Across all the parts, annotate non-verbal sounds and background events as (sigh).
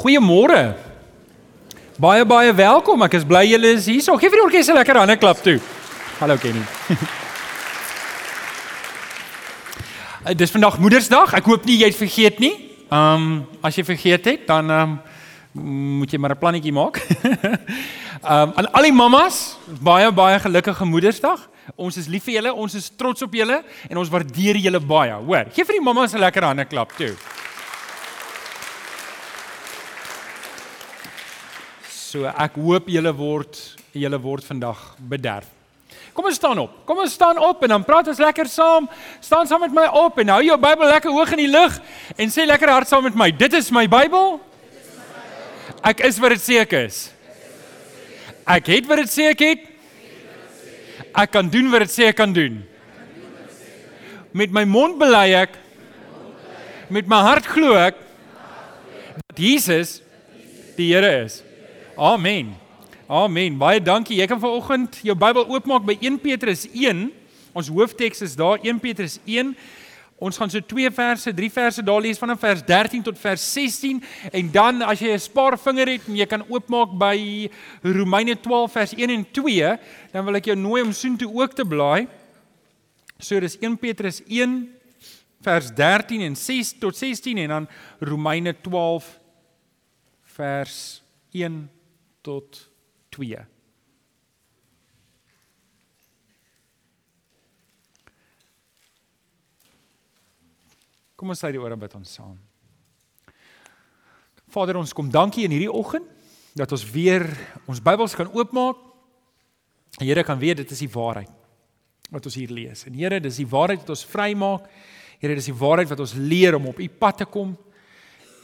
Goeiemôre. Baie baie welkom. Ek is bly julle is hier. So gee vir die orkes 'n lekker hande klap toe. Hallo Kenny. Uh, (laughs) dis vandag Moedersdag. Ek hoop nie jy het vergeet nie. Ehm um, as jy vergeet het, dan ehm um, moet jy maar 'n plannetjie maak. (laughs) Ehm um, aan al die mammas, baie baie gelukkige Moedersdag. Ons is lief vir julle, ons is trots op julle en ons waardeer julle baie. Hoor, gee vir die mammas 'n lekker hande klap toe. So ek hoop julle word julle word vandag bederf. Kom ons staan op. Kom ons staan op en dan praat ons lekker saam. Staan saam met my op en hou jou Bybel lekker hoog in die lug en sê lekker hard saam met my. Dit is my Bybel. Ek is wat dit sê ek is. Ek het wat dit sê ek het. Ek kan doen wat dit sê ek kan doen. Met my mond bely ek met my hart glo ek dat Jesus die Here is. Amen. Amen. Baie dankie. Jy kan vanoggend jou Bybel oopmaak by 1 Petrus 1. Ons hoofteks is daar 1 Petrus 1. Ons gaan so twee verse, drie verse daar lees vanaf vers 13 tot vers 16 en dan as jy 'n spaar vinger het en jy kan oopmaak by Romeine 12 vers 1 en 2, dan wil ek jou nooi om soontoe ook te blaai. So dis 1 Petrus 1 vers 13 en 6 tot 16 en dan Romeine 12 vers 1 tot 2. Kom ons sê die ore bid ons saam. Vader, ons kom dankie in hierdie oggend dat ons weer ons Bybels kan oopmaak. Die Here kan weet dit is die waarheid wat ons hier lees. En Here, dis die waarheid wat ons vrymaak. Here, dis die waarheid wat ons leer om op U pad te kom.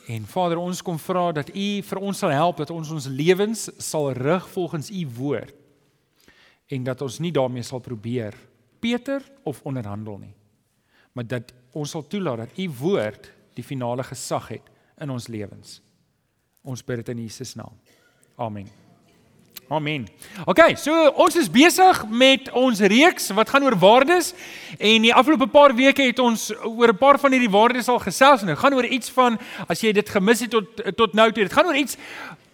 En Vader, ons kom vra dat U vir ons sal help dat ons ons lewens sal rig volgens U woord. En dat ons nie daarmee sal probeer Peter of onderhandel nie. Maar dat ons sal toelaat dat U woord die finale gesag het in ons lewens. Ons bid dit in Jesus naam. Amen. Amen. OK, so ons is besig met ons reeks wat gaan oor waardes en die afgelope paar weke het ons oor 'n paar van hierdie waardes al gesels en dit gaan oor iets van as jy dit gemis het tot tot nou toe. Dit gaan oor iets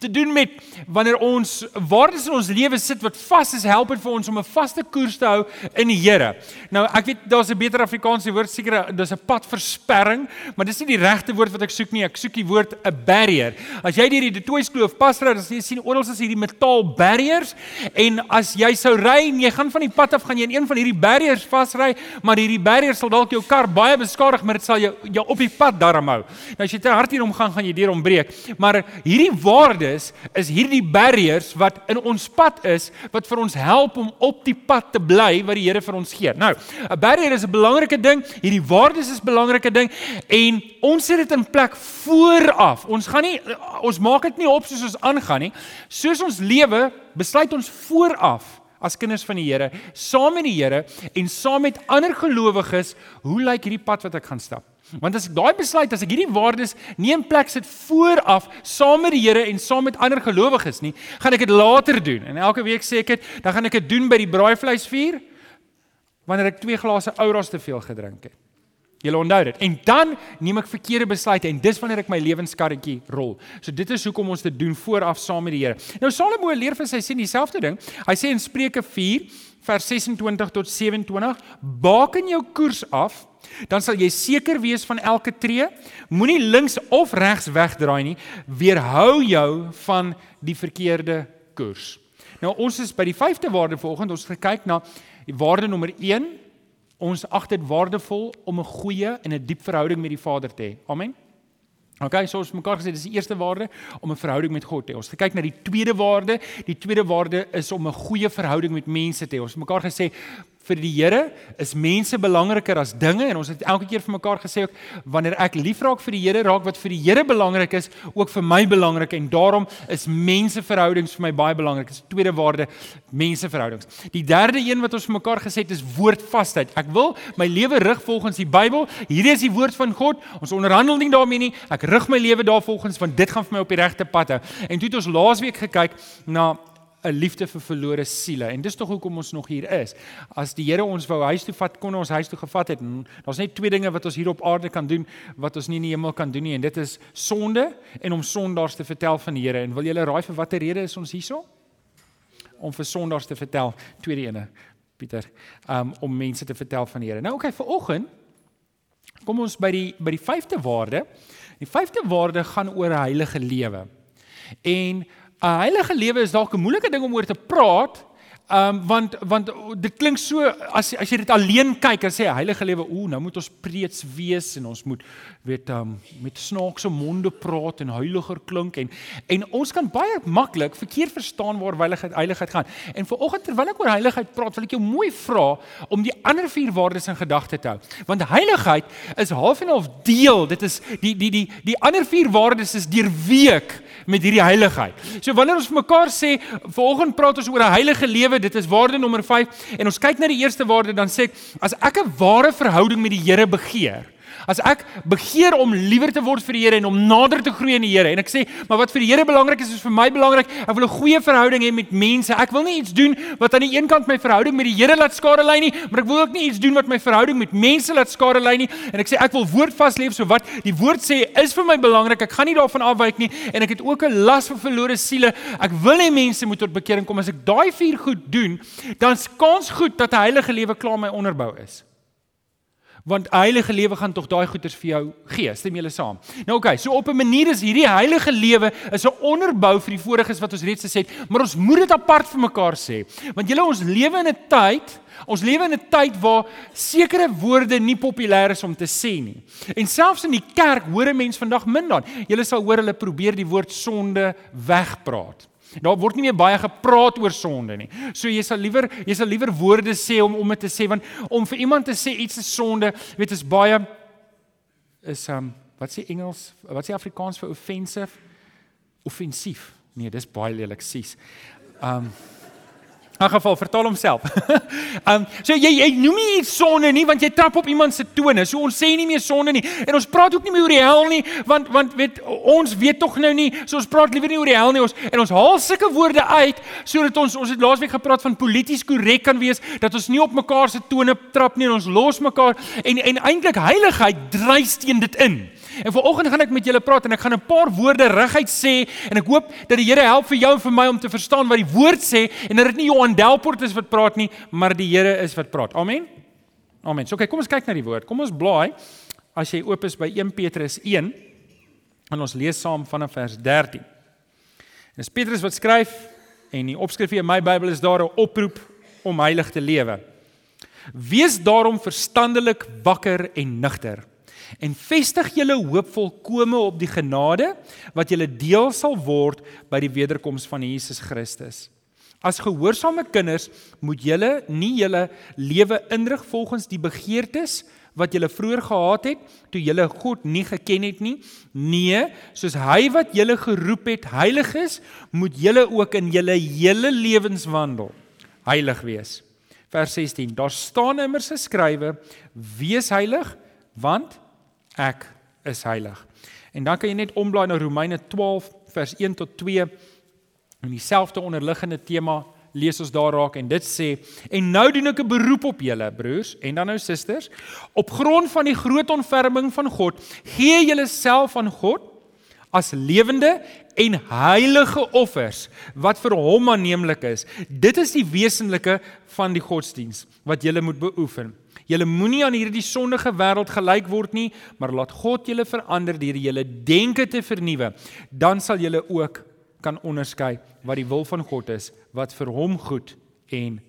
te doen met wanneer ons waardes in ons lewe sit wat vas is, help dit vir ons om 'n vaste koers te hou in die Here. Nou, ek weet daar's 'n beter Afrikaanse woord seker, dis 'n padversperring, maar dis nie die regte woord wat ek soek nie. Ek soek die woord 'n barrier. As jy deur die Detoys Kloof pasry, dan sien oral is hierdie metaal barriers en as jy sou ry en jy gaan van die pad af gaan jy in een van hierdie barriers vasry, maar hierdie barriers sal dalk jou kar baie beskadig, maar dit sal jou jou op die pad darm hou. Nou as jy te hard hierom gaan, gaan jy deur hom breek. Maar hierdie waarde is is hierdie barriers wat in ons pad is wat vir ons help om op die pad te bly wat die Here vir ons gee. Nou, 'n barrier is 'n belangrike ding, hierdie waardes is 'n belangrike ding en ons sit dit in plek vooraf. Ons gaan nie ons maak dit nie op soos ons aangaan nie. Soos ons lewe, besluit ons vooraf as kinders van die Here, saam met die Here en saam met ander gelowiges, hoe lyk hierdie pad wat ek gaan stap? Want as ek daai besluit, as ek hierdie waardes nie in plek sit vooraf saam met die Here en saam met ander gelowiges nie, gaan ek dit later doen. En elke week sê ek dit, dan gaan ek dit doen by die braaivleisvuur wanneer ek twee glase ouras te veel gedrink het. Julle onthou dit. En dan neem ek verkeerde besluite en dis wanneer ek my lewenskarretjie rol. So dit is hoekom ons dit doen vooraf saam met die Here. Nou Salomo leer vir sy sien dieselfde ding. Hy sê in Spreuke 4 vers 26 tot 27: "Baken jou koers af dan sal jy seker wees van elke tree. Moenie links of regs wegdraai nie. Weerhou jou van die verkeerde koers. Nou ons is by die vyfde waarde vanoggend. Ons kyk na waarde nommer 1. Ons ag dit waardevol om 'n goeie en 'n diep verhouding met die Vader te hê. Amen. Okay, so ons mekaar gesê dis die eerste waarde om 'n verhouding met God te hê. Ons kyk na die tweede waarde. Die tweede waarde is om 'n goeie verhouding met mense te hê. Ons mekaar gesê vir die Here is mense belangriker as dinge en ons het elke keer vir mekaar gesê ook wanneer ek liefraak vir die Here raak wat vir die Here belangrik is ook vir my belangrik en daarom is menseverhoudings vir my baie belangrik. Die tweede waarde menseverhoudings. Die derde een wat ons vir mekaar gesê het is woordvasheid. Ek wil my lewe rig volgens die Bybel. Hierdie is die woord van God. Ons onderhandel nie daarmee nie. Ek rig my lewe daarvolgens want dit gaan vir my op die regte pad hou. En toe het ons laasweek gekyk na 'n liefde vir verlore siele. En dis tog hoekom ons nog hier is. As die Here ons wou huis toe vat, kon ons huis toe gevat het. Daar's net twee dinge wat ons hier op aarde kan doen wat ons nie in die hemel kan doen nie en dit is sonde en om sondaars te vertel van die Here. En wil julle raai vir watter rede is ons hierso? Om vir sondaars te vertel, tweede ene, Pieter, um, om mense te vertel van die Here. Nou okay, vir oggend kom ons by die by die vyfde waarde. Die vyfde waarde gaan oor 'n heilige lewe. En 'n heilige lewe is dalk 'n moeilike ding om oor te praat, Ehm um, want want dit klink so as as jy dit alleen kyk en sê heilige lewe, ooh, nou moet ons preets wees en ons moet weet ehm um, met snaakse monde praat en heiliger klink en en ons kan baie maklik verkeerd verstaan waar heiligheid heiligheid gaan. En vanoggend terwyl ek oor heiligheid praat, wil ek jou mooi vra om die ander vier waardes in gedagte te hou. Want heiligheid is half en half deel. Dit is die die die die ander vier waardes is deurweek met hierdie heiligheid. So wanneer ons vir mekaar sê, vanoggend praat ons oor 'n heilige lewe, dit is waarde nommer 5 en ons kyk na die eerste waarde dan sê ek as ek 'n ware verhouding met die Here begeer, As ek begeer om liewer te word vir die Here en om nader te groei in die Here en ek sê, maar wat vir die Here belangrik is, is vir my belangrik. Ek wil 'n goeie verhouding hê met mense. Ek wil nie iets doen wat aan die een kant my verhouding met die Here laat skade lei nie, maar ek wil ook nie iets doen wat my verhouding met mense laat skade lei nie. En ek sê ek wil woordvas leef, so wat die woord sê is vir my belangrik. Ek gaan nie daarvan afwyk nie en ek het ook 'n las vir verlore siele. Ek wil hê mense moet tot bekering kom. As ek daai vier goed doen, dan's kans goed dat 'n heilige lewe klaar my onderbou is. Want heilige lewe gaan tog daai goeders vir jou gee. Stem julle saam? Nou oké, okay, so op 'n manier is hierdie heilige lewe is 'n onderbou vir die voriges wat ons reeds gesê het, maar ons moet dit apart vir mekaar sê. Want julle ons lewe in 'n tyd, ons lewe in 'n tyd waar sekere woorde nie populêr is om te sê nie. En selfs in die kerk hoor 'n mens vandag min dan. Julle sal hoor hulle probeer die woord sonde wegpraat. Daar word nie meer baie gepraat oor sonde nie. So jy sal liewer jy sal liewer woorde sê om om dit te sê want om vir iemand te sê iets is sonde, weet is baie is um wat sê Engels? Wat sê Afrikaans vir offensive? Offensief. Nee, dis baie lelik sies. Um In geval vertaal homself. um (laughs) so jy jy noem nie iets sonde nie want jy trap op iemand se tone. So ons sê nie meer sonde nie. En ons praat ook nie meer oor die hel nie want want weet ons weet tog nou nie. So ons praat liewer nie oor die hel nie. Ons en ons haal sulke woorde uit sodat ons ons het laasweek gepraat van polities korrek kan wees dat ons nie op mekaar se tone trap nie en ons los mekaar en en eintlik heiligheid dryf teen dit in. En vanoggend gaan ek met julle praat en ek gaan 'n paar woorde reguit sê en ek hoop dat die Here help vir jou en vir my om te verstaan wat die woord sê en dat dit nie Johan Delport is wat praat nie, maar die Here is wat praat. Amen. Amen. So okay, kom ons kyk na die woord. Kom ons blaai as jy oop is by 1 Petrus 1 en ons lees saam vanaf vers 13. En dis Petrus wat skryf en die opskrif in my Bybel is daar 'n oproep om heilig te lewe. Wees daarom verstandelik wakker en nugter en vestig julle hoop volkome op die genade wat julle deel sal word by die wederkoms van Jesus Christus. As gehoorsame kinders moet julle nie julle lewe inrig volgens die begeertes wat julle vroeër gehad het toe julle God nie geken het nie. Nee, soos hy wat julle geroep het heilig is, moet julle ook in julle hele lewenswandel heilig wees. Vers 16. Daar staan immers geskrywe: Wees heilig, want ek is heilig. En dan kan jy net omblaai na Romeine 12 vers 1 tot 2 en dieselfde onderliggende tema lees ons daar raak en dit sê en nou doen ek 'n beroep op julle broers en dan nou susters op grond van die groot ontferming van God gee julle self aan God as lewende en heilige offers wat vir hom aanneemlik is. Dit is die wesenlike van die godsdiens wat julle moet beoefen Julle moenie aan hierdie sondige wêreld gelyk word nie, maar laat God julle verander deur julle denke te vernuwe. Dan sal julle ook kan onderskei wat die wil van God is, wat vir hom goed en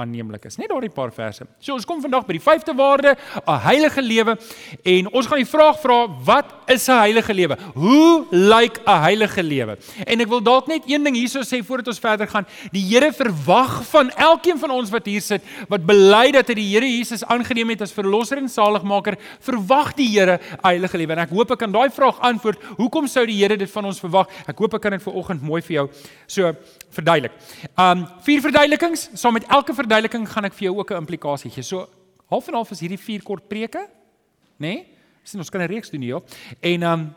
aanneemlik is. Net daardie paar verse. So ons kom vandag by die vyfde waarde, 'n heilige lewe en ons gaan die vraag vra, wat is 'n heilige lewe? Hoe lyk 'n heilige lewe? En ek wil dalk net een ding hierso sê voordat ons verder gaan. Die Here verwag van elkeen van ons wat hier sit, wat bely dat hy die Here Jesus aangeneem het as verlosser en saligmaker, verwag die Here 'n heilige lewe. En ek hoop ek kan daai vraag antwoord. Hoekom sou die Here dit van ons verwag? Ek hoop ek kan dit vir oggend mooi vir jou so verduidelik. Um vier verduidelikings, saam met elke verduideliking gaan ek vir jou ook 'n implikasie gee. So half en half is hierdie vier kort preke, nê? Nee? Sien ons kan 'n reeks doen hier. En um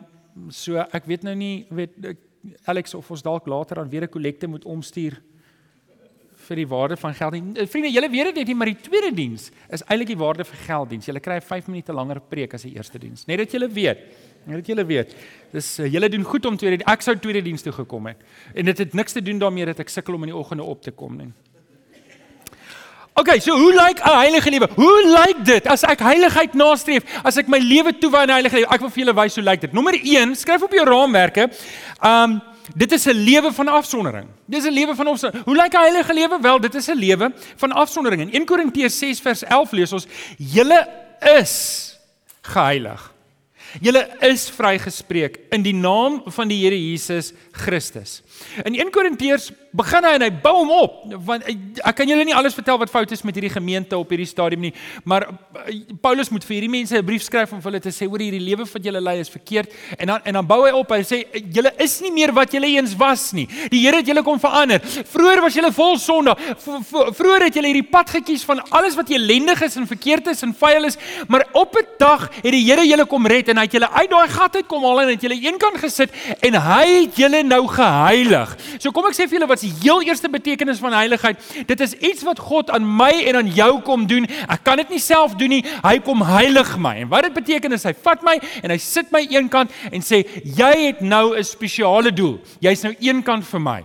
so ek weet nou nie weet Alex of ons dalk later aan weer 'n kollekte moet omstuur vir die waarde van geld. Eh, vriende, julle weet dit nie, maar die tweede diens is eintlik die waarde vir gelddiens. Julle kry 5 minute langer preek as die eerste diens. Net dat julle weet. Net dat julle weet. Dis uh, julle doen goed om tweede ek sou tweede diens toe gekom het. En dit het niks te doen daarmee dat ek sukkel om in die oggende op te kom nie. Okay, so hoe lyk 'n heilige lewe? Hoe lyk dit as ek heiligheid nastreef? As ek my lewe toewy aan heilige lewe? Ek wil vir julle wys hoe lyk dit. Nommer 1, skryf op jou raamwerke. Um dit is 'n lewe van afsondering. Dit is 'n lewe van afsondering. Hoe lyk 'n heilige lewe? Wel, dit is 'n lewe van afsondering. In 1 Korintiërs 6 vers 11 lees ons: "Julle is geheilig." Julle is vrygespreek in die naam van die Here Jesus Christus. In 1 Korintiërs begin hy en hy bou hom op want ek kan julle nie alles vertel wat fout is met hierdie gemeente op hierdie stadium nie, maar eh, Paulus moet vir hierdie mense 'n brief skryf om vir hulle te sê hoor hierdie lewe wat julle lei is verkeerd en dan en dan bou hy op. Hy sê julle is nie meer wat julle eens was nie. Die Here het julle kom verander. Vroeger was julle vol sonde. Vroeger het julle hierdie pad gekies van alles wat ellendig is en verkeerd is en vuil is, maar op 'n dag het die Here julle kom red en hy het julle uit daai gat uit kom haal en het julle eenkant gesit en hy het julle nou geheilig. So kom ek sê vir julle wat die heel eerste betekenis van heiligheid. Dit is iets wat God aan my en aan jou kom doen. Ek kan dit nie self doen nie. Hy kom heilig my. En wat dit beteken is hy vat my en hy sit my eenkant en sê jy het nou 'n spesiale doel. Jy's nou eenkant vir my.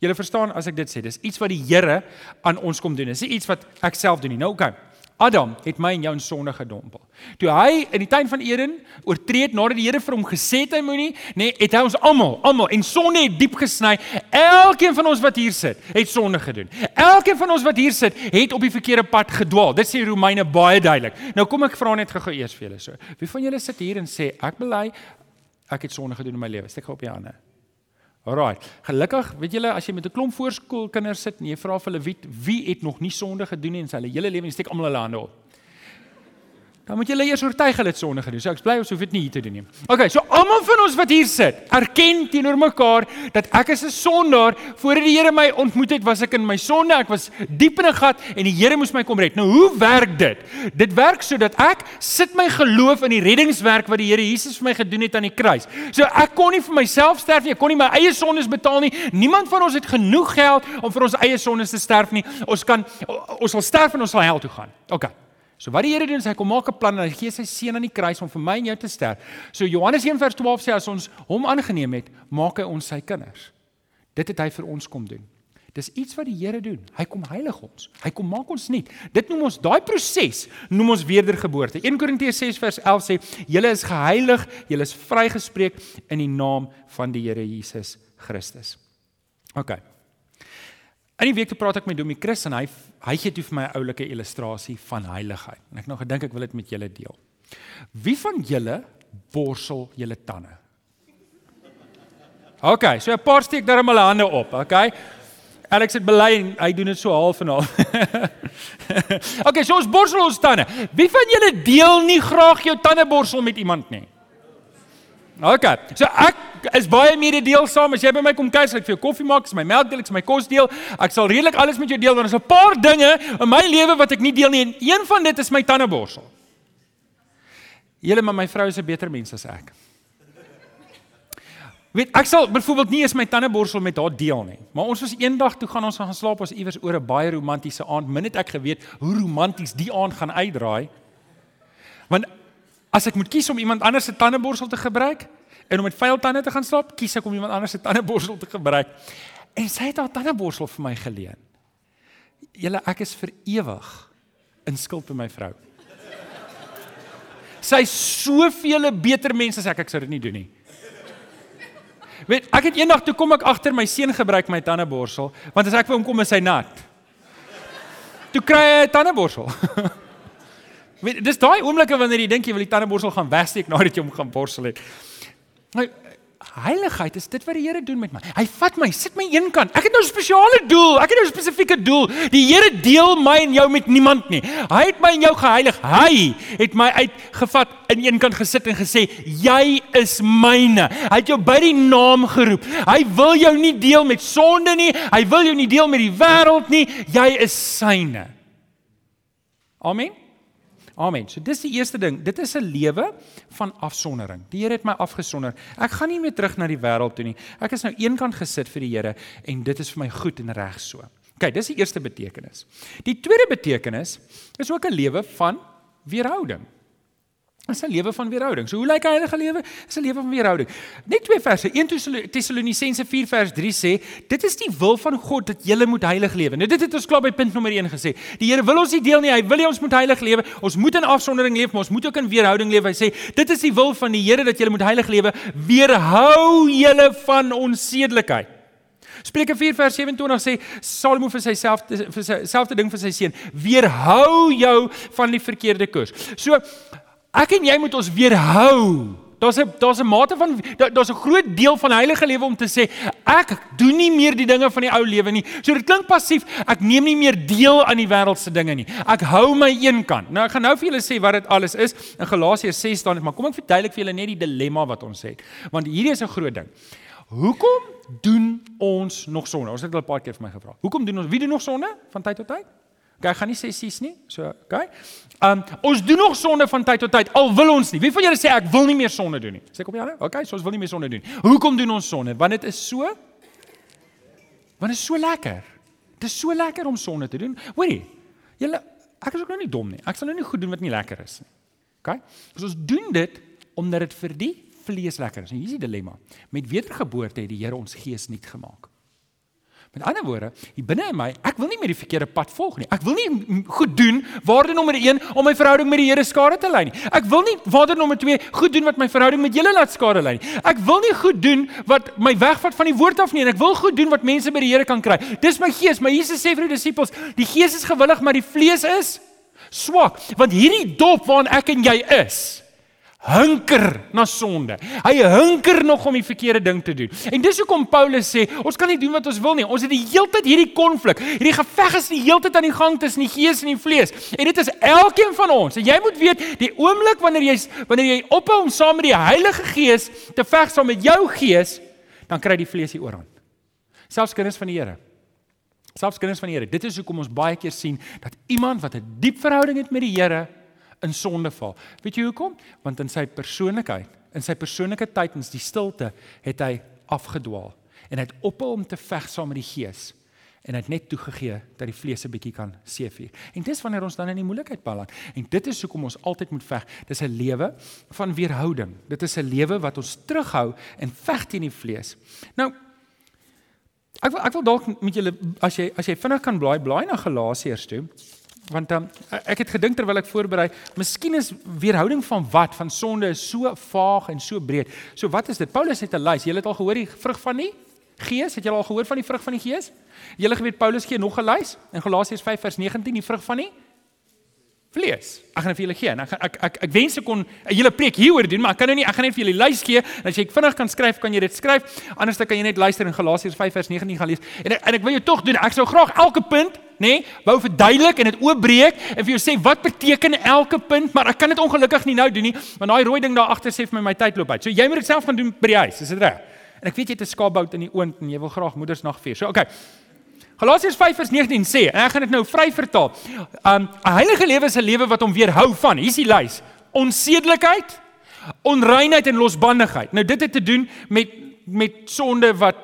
Julle verstaan as ek dit sê, dis iets wat die Here aan ons kom doen. Dis iets wat ek self doen nie. Nou oké. Okay. Adam het my en jou in sonde gedompel. Toe hy in die tuin van Eden oortree het nadat die Here vir hom gesê het hy moenie, nê, nee, het hy ons almal, almal en sonde het diep gesny. Elkeen van ons wat hier sit, het sonde gedoen. Elkeen van ons wat hier sit, het op die verkeerde pad gedwaal. Dit sê Romeine baie duidelik. Nou kom ek vra net gou-gou eers vir julle so. Wie van julle sit hier en sê ek bely ek het sonde gedoen in my lewe? Steek gou op jou hande. Alraai. Gelukkig, weet julle, as jy met 'n klomp voorskoolkinders sit en jy vra vir hulle wie wie het nog nie sonde gedoen en hulle hele lewe steek almal hulle hande op dan moet jy hulle eers oortuig hulle het sonde gedoen. So ek bly ons hoef dit nie hier te doen nie. Okay, so almal van ons wat hier sit, erken teenoor mekaar dat ek is 'n sondaar. Voordat die Here my ontmoet het, was ek in my sonde. Ek was diep in 'n gat en die Here moes my kom red. Nou, hoe werk dit? Dit werk sodat ek sit my geloof in die reddingswerk wat die Here Jesus vir my gedoen het aan die kruis. So ek kon nie vir myself sterf nie. Ek kon nie my eie sondes betaal nie. Niemand van ons het genoeg geld om vir ons eie sondes te sterf nie. Ons kan ons sal sterf en ons sal hel toe gaan. Okay. So wat die Here doen is hy kom maak 'n plan en hy gee sy seun aan die kruis om vir my en jou te sterf. So Johannes 1:12 sê as ons hom aangeneem het, maak hy ons sy kinders. Dit het hy vir ons kom doen. Dis iets wat die Here doen. Hy kom heilig ons. Hy kom maak ons nuut. Dit noem ons daai proses noem ons wedergeboorte. 1 Korintiërs 6 vers 11 sê: "Julle is geheilig, julle is vrygespreek in die naam van die Here Jesus Christus." OK. In die week te praat ek met Domie Chris en hy hy gee toe vir my 'n oulike illustrasie van heiligheid. En ek nou gedink ek wil dit met julle deel. Wie van julle borsel julle tande? OK, so 'n paar steek daar hulle hande op, OK? Alex het bely en hy doen dit so half en half. (laughs) OK, so ons borsel ons tande. Wie van julle deel nie graag jou tande borsel met iemand nie? OK. So ek is baie mededeelsaam as jy by my kom kuier, ek vir jou koffie maak, is my melk deel, ek is my kos deel. Ek sal redelik alles met jou deel want is 'n paar dinge in my lewe wat ek nie deel nie en een van dit is my tandeborsel. Julle maar my vrou is 'n beter mens as ek. Weet, ek sal byvoorbeeld nie eens my tandeborsel met haar deel nie. Maar ons was eendag toe gaan ons gaan slaap ons iewers oor 'n baie romantiese aand. Min het ek geweet hoe romanties die aand gaan uitdraai. Want As ek moet kies om iemand anders se tandeborsel te gebruik en om met vuil tande te gaan slaap, kies ek om iemand anders se tandeborsel te gebruik. En sy het haar tandeborsel vir my geleen. Julle, ek is vir ewig in skuld by my vrou. Sy is soveel beter mens as ek, ek sou dit nie doen nie. Weet, ek het eendag toe kom ek agter my seun gebruik my tandeborsel, want as ek vir hom kom is hy nat. Toe kry hy 'n tandeborsel. (laughs) Weet, dis daai oomblikke wanneer jy dink jy wil die tandeborsel gaan wegsteek nadat jy hom gaan borsel het. Nou heiligheid is dit wat die Here doen met my. Hy vat my, sit my eenkant. Ek het nou 'n spesiale doel. Ek het nou 'n spesifieke doel. Die Here deel my en jou met niemand nie. Hy het my en jou geheilig. Hy het my uitgevat in eenkant gesit en gesê, "Jy is myne." Hy het jou by die naam geroep. Hy wil jou nie deel met sonde nie. Hy wil jou nie deel met die wêreld nie. Jy is syne. Amen. Amen. So dis die eerste ding. Dit is 'n lewe van afsondering. Die Here het my afgesonder. Ek gaan nie meer terug na die wêreld toe nie. Ek is nou eenkant gesit vir die Here en dit is vir my goed en reg so. OK, dis die eerste betekenis. Die tweede betekenis is ook 'n lewe van weerhouding. Is 'n lewe van weerhouding. So hoe lyk 'n heilige lewe? Dis 'n lewe van weerhouding. Net twee verse. 1 Tessalonisense 4 vers 3 sê, dit is die wil van God dat jy moet heilig lewe. Nou dit het ons klaar by punt nommer 1 gesê. Die Here wil ons nie deel nie. Hy wil hê ons moet heilig lewe. Ons moet in afsondering leef, maar ons moet ook in weerhouding leef. Hy sê, dit is die wil van die Here dat jy moet heilig lewe. Weerhou julle van onsedelikheid. Spreuke 4 vers 27 sê Salomo vir sy self vir sy selfde ding vir sy seun, weerhou jou van die verkeerde koers. So Ek en jy moet ons weerhou. Daar's 'n daar's 'n mate van daar's 'n groot deel van heilige lewe om te sê ek doen nie meer die dinge van die ou lewe nie. So dit klink passief. Ek neem nie meer deel aan die wêreldse dinge nie. Ek hou my een kant. Nou ek gaan nou vir julle sê wat dit alles is. In Galasiërs 6 staan dit, maar kom ek verduidelik vir julle net die dilemma wat ons het. Want hierdie is 'n groot ding. Hoekom doen ons nog sonde? Ons het al 'n paar keer vir my gevra. Hoekom doen ons wie doen nog sonde van tyd tot tyd? Okay, gaan nie sê sies nie. So, okay. Um ons doen nog sonde van tyd tot tyd. Al wil ons nie. Wie van julle sê ek wil nie meer sonde doen nie? Sê kom aan? Okay, so ons wil nie meer sonde doen. Hoekom doen ons sonde? Want dit is so Want dit is so lekker. Dit is so lekker om sonde te doen. Hoorie. Julle ek is ook nou nie dom nie. Ek sal nou nie goed doen wat nie lekker is nie. Okay? So ons doen dit omdat dit vir die vlees lekker is. En hier is die dilemma. Met wedergeboorte het die Here ons gees nuut gemaak. Met ander woorde, hier binne in my, ek wil nie meer die verkeerde pad volg nie. Ek wil nie goed doen waarde nommer 1 om my verhouding met die Here skade te lei nie. Ek wil nie waarde nommer 2 goed doen wat my verhouding met julle laat skade lei nie. Ek wil nie goed doen wat my wegvat van die woord af nie. Ek wil goed doen wat mense by die Here kan kry. Dis my gees, maar Jesus sê vir die disippels, die gees is gewillig, maar die vlees is swak. Want hierdie dop waarin ek en jy is, hunker na sonde. Hy hunker nog om die verkeerde ding te doen. En dis hoekom Paulus sê, ons kan nie doen wat ons wil nie. Ons het die heeltyd hierdie konflik. Hierdie geveg is die heeltyd aan die gang tussen die gees en die vlees. En dit is elkeen van ons. En jy moet weet, die oomblik wanneer jy wanneer jy ophou om saam met die Heilige Gees te veg saam met jou gees, dan kry die vlees die oorhand. Selfs kinders van die Here. Selfs kinders van die Here. Dit is hoekom ons baie keer sien dat iemand wat 'n diep verhouding het met die Here in sonde val. Weet jy hoekom? Want in sy persoonlikheid, in sy persoonlike tyd in die stilte, het hy afgedwaal en hy het ophou om te veg saam met die Gees en hy het net toegegee dat die vlees 'n bietjie kan seefuur. En dis wanneer ons dan in die moeilikheid beland. En dit is hoekom ons altyd moet veg. Dis 'n lewe van weerhouding. Dit is 'n lewe wat ons terughou en veg teen die vlees. Nou ek wil ek wil dalk met julle as jy as jy vinnig kan blaai blaai na Galasiërs toe want um, ek het gedink terwyl ek voorberei, miskien is weerhouding van wat van sonde is so vaag en so breed. So wat is dit? Paulus het 'n lys. Jy het al gehoor die vrug van die Gees? Het jy al gehoor van die vrug van die Gees? Jy geweet Paulus gee nog 'n lys in Galasiërs 5 vers 19 die vrug van die vlees. Ek gaan vir julle gee. Ek ek ek, ek wens ek kon 'n hele preek hieroor doen, maar ek kan nou nie. Ek gaan net vir julle lys gee. As jy vinnig kan skryf, kan jy dit skryf. Anders dan kan jy net luister in Galasiërs 5 vers 19 gaan lees. En en ek wil jou tog doen. Ek sou graag elke punt, nê, nee, wou verduidelik en dit oopbreek en vir jou sê wat beteken elke punt, maar ek kan dit ongelukkig nie nou doen nie, want daai rooi ding daar agter sê vir my my tyd loop uit. So jy moet dit self gaan doen by die huis. Is dit reg? En ek weet jy het 'n skaapbout in die oond en jy wil graag Moedersnag vier. So okay. Galasiërs 5:19 sê, en ek gaan dit nou vry vertaal. Um 'n heilige lewe is 'n lewe wat hom weerhou van. Hier's die lys: onsedelikheid, onreinheid en losbandigheid. Nou dit het te doen met met sonde wat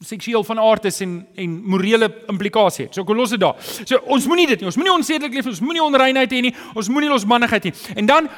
seksueel van aard is en en morele implikasie het. So kom los dit daar. So ons moenie dit nie. Ons moenie onsedelik leef. Ons moenie onreinheid hê nie. Ons moenie losbandigheid hê. En dan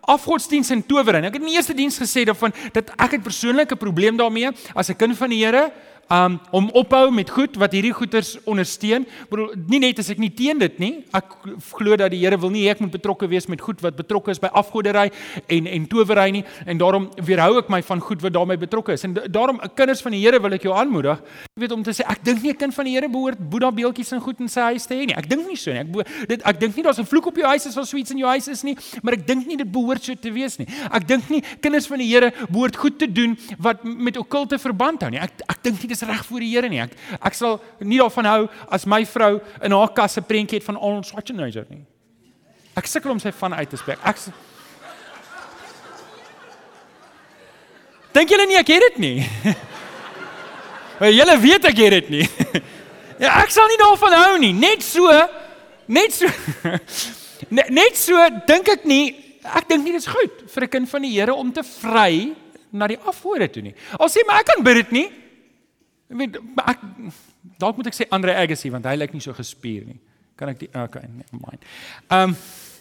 afgodsdiens en towerry. Ek het in die eerste diens gesê daarvan dat ek het persoonlik 'n probleem daarmee as 'n kind van die Here um om ophou met goed wat hierdie goeters ondersteun. Bedoel nie net as ek nie teen dit nie. Ek glo dat die Here wil nie ek moet betrokke wees met goed wat betrokke is by afgoderry en en towery nie en daarom weerhou ek my van goed wat daarmee betrokke is. En daarom kinders van die Here wil ek jou aanmoedig, jy weet om te sê ek dink nie 'n kind van die Here behoort Boeddha beeldjies en goed in sy huis te hê nie. Ek dink nie so nie. Ek dit ek dink nie daar's 'n vloek op jou huis as daar so iets in jou huis is nie, maar ek dink nie dit behoort so te wees nie. Ek dink nie kinders van die Here behoort goed te doen wat met okkulte verband hou nie. Ek ek dink nie dis reg voor die Here nie. Ek ek sal nie daarvan hou as my vrou in haar kas 'n prentjie het van Arnold Schwarzenegger nie. Ek sukkel om sy van uit te spreek. Ek Dink julle nie ek het dit nie? (laughs) Maar julle weet ek het dit nie. (laughs) Ja, ek sal nie daarvan hou nie. Net so, net so. (laughs) Net so dink ek nie. Ek dink nie dit is goed vir 'n kind van die Here om te vry na die afgode toe nie. Al sê maar ek kan bid dit nie. Ek weet ek dalk moet ek sê Andre Agassi want hy lyk nie so gespier nie. Kan ek die okay, never mind. Ehm um,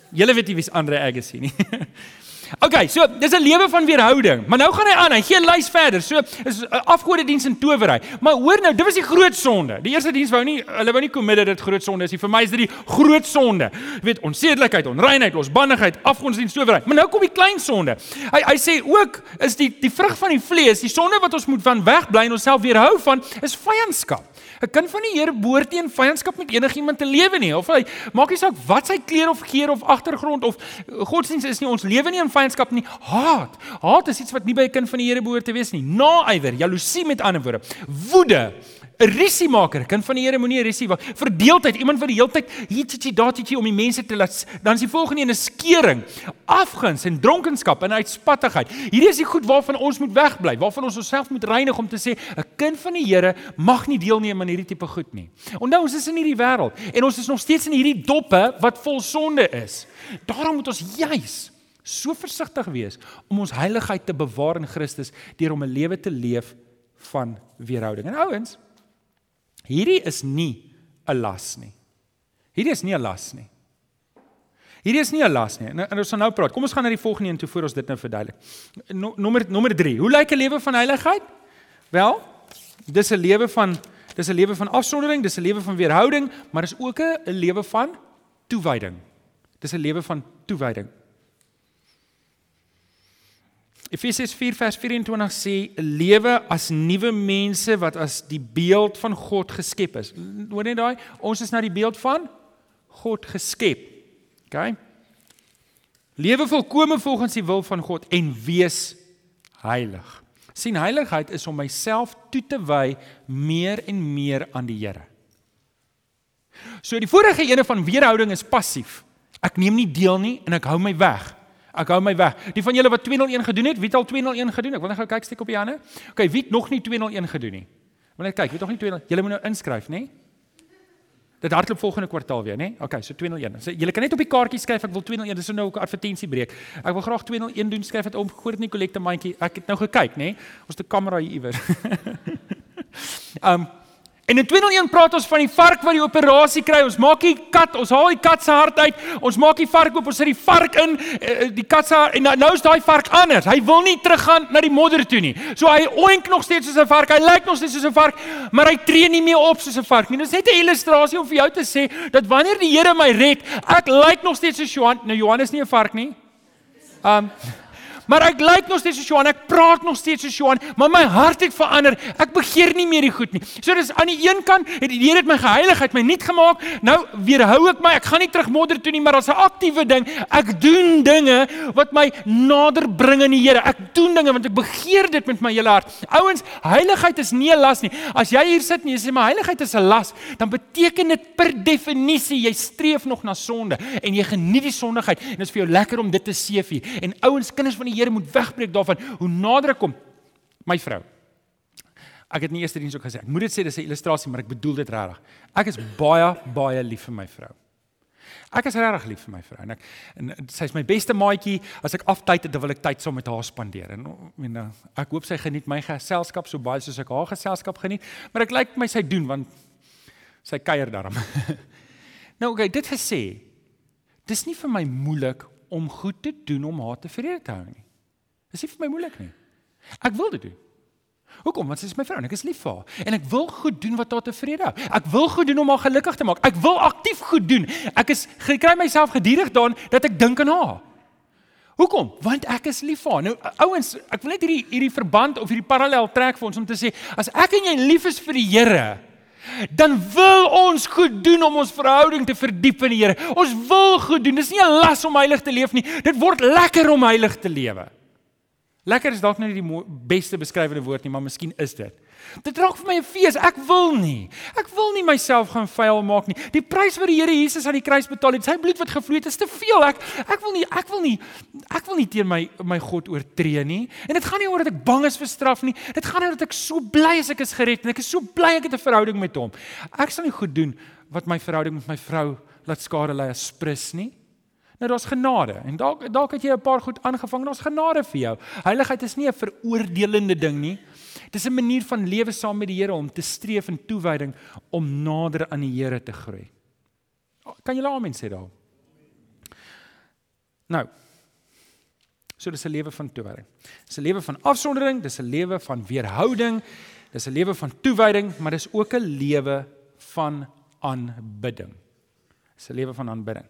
julle weet nie wie's Andre Agassi nie. (laughs) Okay, so dis 'n lewe van weerhouding. Maar nou gaan hy aan. Hy gee 'n lys verder. So is 'n uh, afgodediens en towery. Maar hoor nou, dit was die groot sonde. Die eerste diens wou nie hulle wou nie committed dit groot sonde is nie. Vir my is dit die groot sonde. Jy weet, onsedelikheid, onreinheid, losbandigheid, afgodsdiens, towery. Maar nou kom die klein sonde. Hy hy sê ook is die die vrug van die vlees, die sonde wat ons moet van wegbly en onsself weerhou van, is vyandskap. 'n Kind van die Here behoort nie in vyandskap met enigiemand te lewe nie. Of hy maak nie saak wat sy kleur of geur of agtergrond of godsdiens is nie. Ons lewe nie in vyandskap nie. Haat. Haat is iets wat nie by 'n kind van die Here behoort te wees nie. Naaiwer, jaloesie met ander woorde. Woede. 'n Risiemaker, kind van die Here moenie 'n risie maak. Verdeeldheid, iemand wat die hele tyd hier tjie daar tjie om die mense te laat dan is die volgende een 'n skering, afguns en dronkenskap en uitspattigheid. Hierdie is die goed waarvan ons moet wegbly, waarvan ons onsself moet reinig om te sê 'n kind van die Here mag nie deelneem aan hierdie tipe goed nie. Onthou ons is in hierdie wêreld en ons is nog steeds in hierdie doppe wat vol sonde is. Daarom moet ons juis so versigtig wees om ons heiligheid te bewaar in Christus deur om 'n lewe te leef van weerhouding. En ouens, hierdie is nie 'n las nie. Hierdie is nie 'n las nie. Hierdie is nie 'n las nie. En, en ons gaan nou praat. Kom ons gaan na die volgende een toe voor ons dit nou verduidelik. No, nommer nommer 3. Hoe lyk 'n lewe van heiligheid? Wel, dis 'n lewe van dis 'n lewe van afsondering, dis 'n lewe van weerhouding, maar dis ook 'n lewe van toewyding. Dis 'n lewe van toewyding. Efesiërs 4 vers 24 sê 'n lewe as nuwe mense wat as die beeld van God geskep is. Hoor net daai, ons is na die beeld van God geskep. OK? Lewe volkome volgens die wil van God en wees heilig. sien heiligheid is om myself toe te wy meer en meer aan die Here. So die vorige ene van weerhouding is passief. Ek neem nie deel nie en ek hou my weg. Ek hou my weg. Die van julle wat 201 gedoen het, wie het al 201 gedoen? Ek wil net gou kyk steek op die hande. OK, wie het nog nie 201 gedoen nie? Wil net kyk, wie het nog nie 201? Julle moet nou inskryf, nê? Dit hardloop volgende kwartaal weer, nê? OK, so 201. So julle kan net op die kaartjie skryf ek wil 201. Dis nou 'n advertensie breek. Ek wil graag 201 doen. Skryf dit om. Gooi dit in die kollekte mandjie. Ek het nou gekyk, nê? Ons het 'n kamera hier iewers. um (laughs) En in 201 praat ons van die vark wat die operasie kry. Ons maak die kat, ons haal die kat se hart uit. Ons maak die vark oop, ons sit die vark in, eh, eh, die kat se en nou, nou is daai vark anders. Hy wil nie teruggaan na die modder toe nie. So hy oink nog steeds soos 'n vark. Hy lyk nog steeds soos 'n vark, maar hy tree nie meer op soos 'n vark nie. Dit is net 'n illustrasie om vir jou te sê dat wanneer die Here my red, ek lyk nog steeds soos Johan. Nou Johan is nie 'n vark nie. Um Maar ek lyk nog steeds soos Johan, ek praat nog steeds soos Johan, maar my hart het verander. Ek begeer nie meer die goed nie. So dis aan die een kant het die Here my geheiligheid my nuut gemaak. Nou weerhou ek my. Ek gaan nie terug modder toe nie, maar as 'n aktiewe ding, ek doen dinge wat my nader bring aan die Here. Ek doen dinge want ek begeer dit met my hele hart. Ouens, heiligheid is nie 'n las nie. As jy hier sit en jy sê my heiligheid is 'n las, dan beteken dit per definisie jy streef nog na sonde en jy geniet die sondigheid en dit is vir jou lekker om dit te seefie. En ouens, kinders van die Here moet wegbreek daarvan. Hoe nader ek kom my vrou. Ek het nie eers diens ook gesê. Ek moet dit sê dis 'n illustrasie, maar ek bedoel dit regtig. Ek is baie baie lief vir my vrou. Ek is regtig lief vir my vrou en ek en sy is my beste maatjie. As ek aftyd het, dan wil ek tyd saam met haar spandeer. En ek meen ek hoop sy geniet my geselskap so baie soos ek haar geselskap geniet, maar ek lyk my sy doen want sy kuier daarom. (laughs) nou okay, dit gesê. Dis nie vir my moeilik om goed te doen om haar tevrede te hou nie. Dis nie vir my moeilik nie. Ek wil dit doen. Hoekom? Want sy is my vrou en ek is lief vir haar en ek wil goed doen wat haar tevrede hou. Ek wil goed doen om haar gelukkig te maak. Ek wil aktief goed doen. Ek is gekry myself gedurig daarin dat ek dink aan haar. Hoekom? Want ek is lief vir haar. Nou ouens, ek wil net hierdie hierdie verband of hierdie parallel trek vir ons om te sê as ek en jy lief is vir die Here, dan wil ons goed doen om ons verhouding te verdiep in die Here. Ons wil goed doen. Dis nie 'n las om heilig te leef nie. Dit word lekker om heilig te lewe. Lekker is dalk nie die beste beskrywende woord nie, maar miskien is dit. Dit raak vir my 'n fees. Ek wil nie. Ek wil nie myself gaan vuil maak nie. Die prys wat die Here Jesus aan die kruis betaal het, sy bloed wat gevloei het, is te veel. Ek ek wil nie ek wil nie ek wil nie teen my my God oortree nie. En dit gaan nie oor dat ek bang is vir straf nie. Dit gaan oor dat ek so bly is ek is gered en ek is so bly ek het 'n verhouding met hom. Ek sal nie goed doen wat my verhouding met my vrou laat skade lei as prins nie. Nou daar's genade en dalk dalk het jy 'n paar goed aangevang, daar's genade vir jou. Heiligheid is nie 'n veroordelende ding nie. Dis 'n manier van lewe saam met die Here om te streef in toewyding om nader aan die Here te groei. Kan julle amen sê daar? Nou. So dis 'n lewe van toewyding. Dis 'n lewe van afsondering, dis 'n lewe van weerhouding, dis 'n lewe van toewyding, maar dis ook 'n lewe van aanbidding. Dis 'n lewe van aanbidding.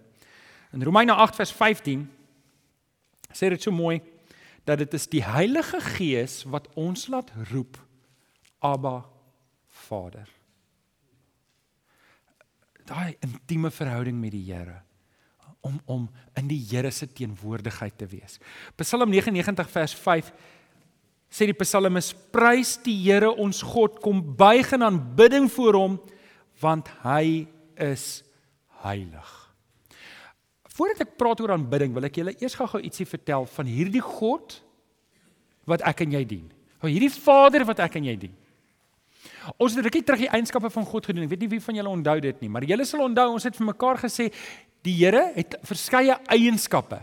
In Romeine 8 vers 15 sê dit so mooi dat dit is die Heilige Gees wat ons laat roep Abba Vader. Daai intieme verhouding met die Here om om in die Here se teenwoordigheid te wees. Psalm 99 vers 5 sê die psalmis prys die Here ons God kom buig in aanbidding voor hom want hy is heilig. Voordat ek praat oor aanbidding, wil ek julle eers gou-gou ietsie vertel van hierdie God wat ek en jy dien. Van hierdie Vader wat ek en jy dien. Ons het rukkie terug die eienskappe van God gedoen. Ek weet nie wie van julle onthou dit nie, maar julle sal onthou ons het vir mekaar gesê die Here het verskeie eienskappe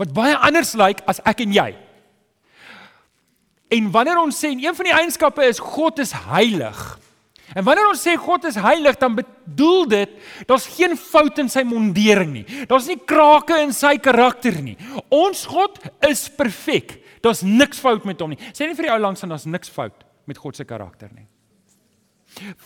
wat baie anders lyk as ek en jy. En wanneer ons sê een van die eienskappe is God is heilig, En wanneer ons sê God is heilig, dan bedoel dit daar's geen fout in sy mondering nie. Daar's nie krake in sy karakter nie. Ons God is perfek. Daar's niks fout met hom nie. Sê nie vir die ou langs aan daar's niks fout met God se karakter nie.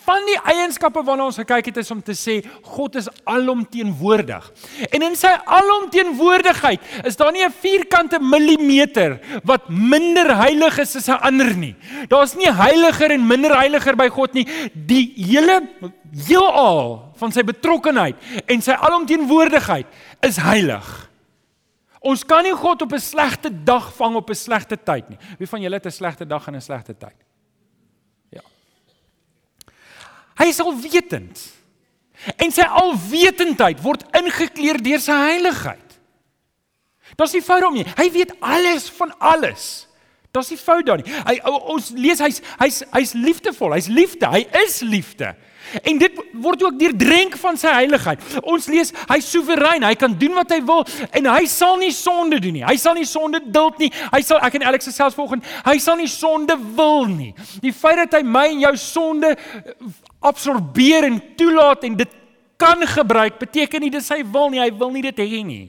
Van die eienskappe waarna ons gekyk het is om te sê God is alomteenwoordig. En in sy alomteenwoordigheid is daar nie 'n vierkante millimeter wat minder heilig is as 'n ander nie. Daar's nie heiliger en minder heiliger by God nie. Die hele heelal van sy betrokkenheid en sy alomteenwoordigheid is heilig. Ons kan nie God op 'n slegte dag vang op 'n slegte tyd nie. Wie van julle het 'n slegte dag en 'n slegte tyd? Hy is alwetend. En sy alwetendheid word ingekleer deur sy heiligheid. Daar's nie fout daarmee. Hy weet alles van alles. Daar's nie fout daar nie. Hy ons lees hy's hy's hy's liefdevol. Hy's liefde. Hy is liefde. En dit word ook deurdrenk van sy heiligheid. Ons lees hy's soewerein, hy kan doen wat hy wil en hy sal nie sonde doen nie. Hy sal nie sonde duld nie. Hy sal ek en Alex selfs volgens hy sal nie sonde wil nie. Die feit dat hy my en jou sonde absorbeer en toelaat en dit kan gebruik, beteken nie dis hy wil nie, hy wil nie dit hê nie.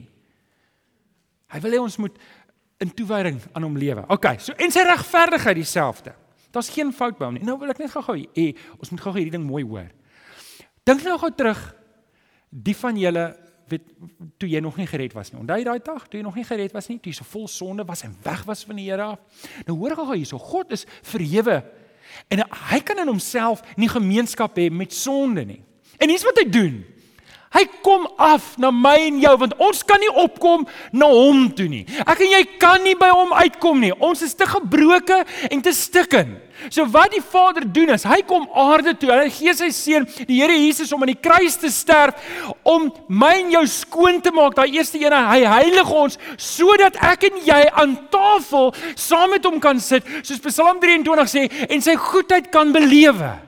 Hy wil hê ons moet in toewyding aan hom lewe. OK, so en sy regverdigheid dieselfde. Daar's geen fout by hom nie. Nou wil ek net gou-gou hê ons moet gou-gou hierdie ding mooi hoor. Dink nou gou terug die van julle weet toe jy nog nie gered was nie. Onthou daai dag toe jy nog nie gered was nie, toe jy so vol sonde was en weg was van die Here af? Nou hoor gou-gou hierso, God is verhewe En hy kan in homself nie gemeenskap hê met sonde nie. En hier's wat hy doen. Hy kom af na my en jou want ons kan nie opkom na hom toe nie. Ek en jy kan nie by hom uitkom nie. Ons is te gebroke en te stikken. So wat die Vader doen is, hy kom aarde toe. Hy gee sy seun, die Here Jesus om aan die kruis te sterf om my en jou skoon te maak. Daai eerste een, hy heilig ons sodat ek en jy aan tafel saam met hom kan sit, soos Psalm 23 sê, en sy goedheid kan belewe.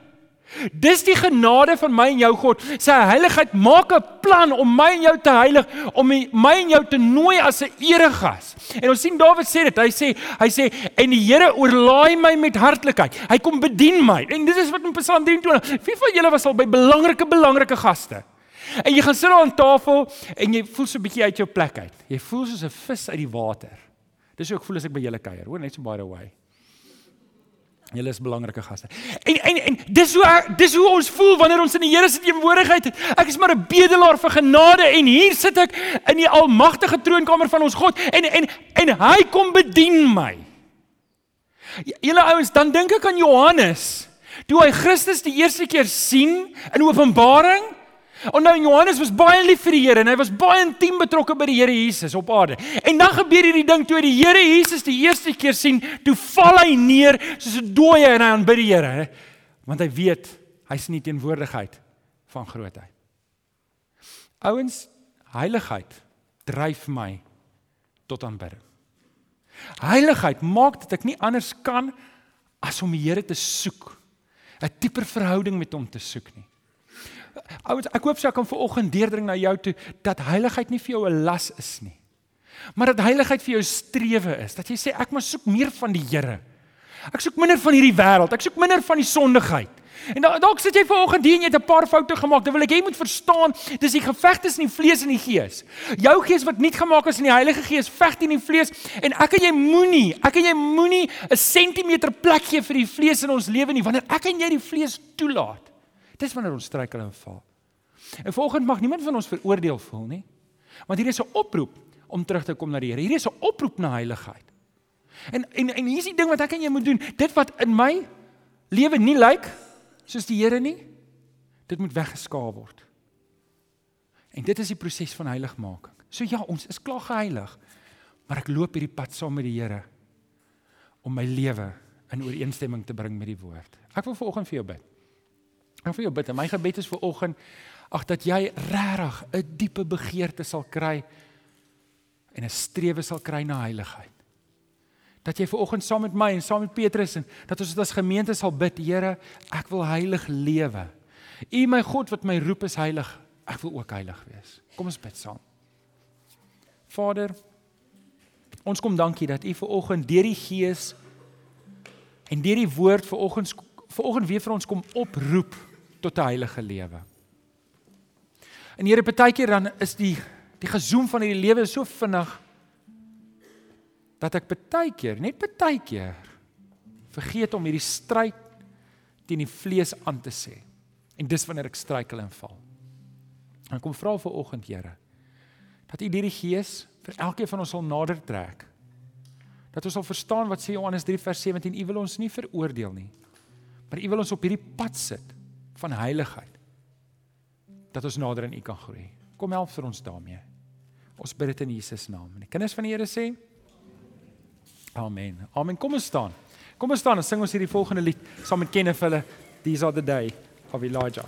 Dis die genade van my en jou God. Sy heiligheid maak 'n plan om my en jou te heilig, om my en jou te nooi as 'n eregas. En ons sien Dawid sê dit. Hy sê hy sê en die Here oorlaai my met hartlikheid. Hy kom bedien my. En dit is wat in Psalm 23. Wie van julle was al by belangrike belangrike gaste? En jy gaan sit daar aan tafel en jy voel so 'n bietjie uit jou plek uit. Jy voel soos 'n vis uit die water. Dis hoe ek voel as ek by julle kuier. Hoor net so by the way. Julle is belangrike gaste. En en en dis hoe dis hoe ons voel wanneer ons in die Here se teenwoordigheid is. Ek is maar 'n bedelaar vir genade en hier sit ek in die almagtige troonkamer van ons God en en en hy kom bedien my. Julle ouens, dan dink ek aan Johannes. Toe hy Christus die eerste keer sien in Openbaring En nou Johannes was baie lief vir die Here en hy was baie intiem betrokke by die Here Jesus op aarde. En dan gebeur hierdie ding toe hy die Here Jesus die eerste keer sien, toe val hy neer soos 'n dooie en hy aanbid die Here, want hy weet hy's nie teenwoordigheid van grootheid. Ouens, heiligheid dryf my tot aanbidding. Heiligheid maak dat ek nie anders kan as om die Here te soek, 'n dieper verhouding met hom te soek nie. Ouens, ek hoop sy kan vanoggend deurdring na jou toe dat heiligheid nie vir jou 'n las is nie. Maar dat heiligheid vir jou strewe is. Dat jy sê ek moet soek meer van die Here. Ek soek minder van hierdie wêreld. Ek soek minder van die sondigheid. En dalk sit jy vanoggend hier en jy het 'n paar foute gemaak. Dan wil ek jy moet verstaan, dis die geveg tussen die vlees en die gees. Jou gees wat nie gemaak is in die Heilige Gees veg teen die vlees en ek en jy moenie, ek en jy moenie 'n sentimeter plek gee vir die vlees in ons lewe nie wanneer ek en jy die vlees toelaat. Dis wanneer ons struikel en val. En vanoggend mag niemand van ons veroordeel voel nie. Want hier is 'n oproep om terug te kom na die Here. Hier is 'n oproep na heiligheid. En en en hier is die ding wat ek en jy moet doen. Dit wat in my lewe nie lyk like, soos die Here nie. Dit moet weggeskaaf word. En dit is die proses van heiligmaking. So ja, ons is klaar geheilig, maar ek loop hierdie pad saam met die Here om my lewe in ooreenstemming te bring met die woord. Ek wil vanoggend vir jou bid. Ek vir jou bid. En my gebed is vanoggend ag dat jy regtig 'n diepe begeerte sal kry en 'n strewe sal kry na heiligheid dat jy ver oggend saam met my en saam met Petrus en dat ons dit as gemeente sal bid, Here, ek wil heilig lewe. U my God wat my roep is heilig. Ek wil ook heilig wees. Kom ons bid saam. Vader, ons kom dankie dat U ver oggend deur die Gees en deur die woord ver oggend ver oggend weer vir ons kom oproep tot 'n heilige lewe. En Here, baie keer dan is die die gezoem van hierdie lewe so vinnig dat ek baie keer, net baie keer vergeet om hierdie stryd teen die vlees aan te sê. En dis wanneer ek struikel en val. En kom vra vir oggend, Here, dat U deur die Gees vir elkeen van ons sal nader trek. Dat ons sal verstaan wat sê Johannes 3 vers 17, U wil ons nie veroordeel nie, maar U wil ons op hierdie pad sit van heiligheid. Dat ons nader aan U kan groei. Kom help vir ons daarmee. Ons bid dit in Jesus naam. En die kinders van die Here sê Amen. Amen. Kom ons staan. Kom ons staan en sing ons hierdie volgende lied saam met Kenneth hulle These are the day of Elijah.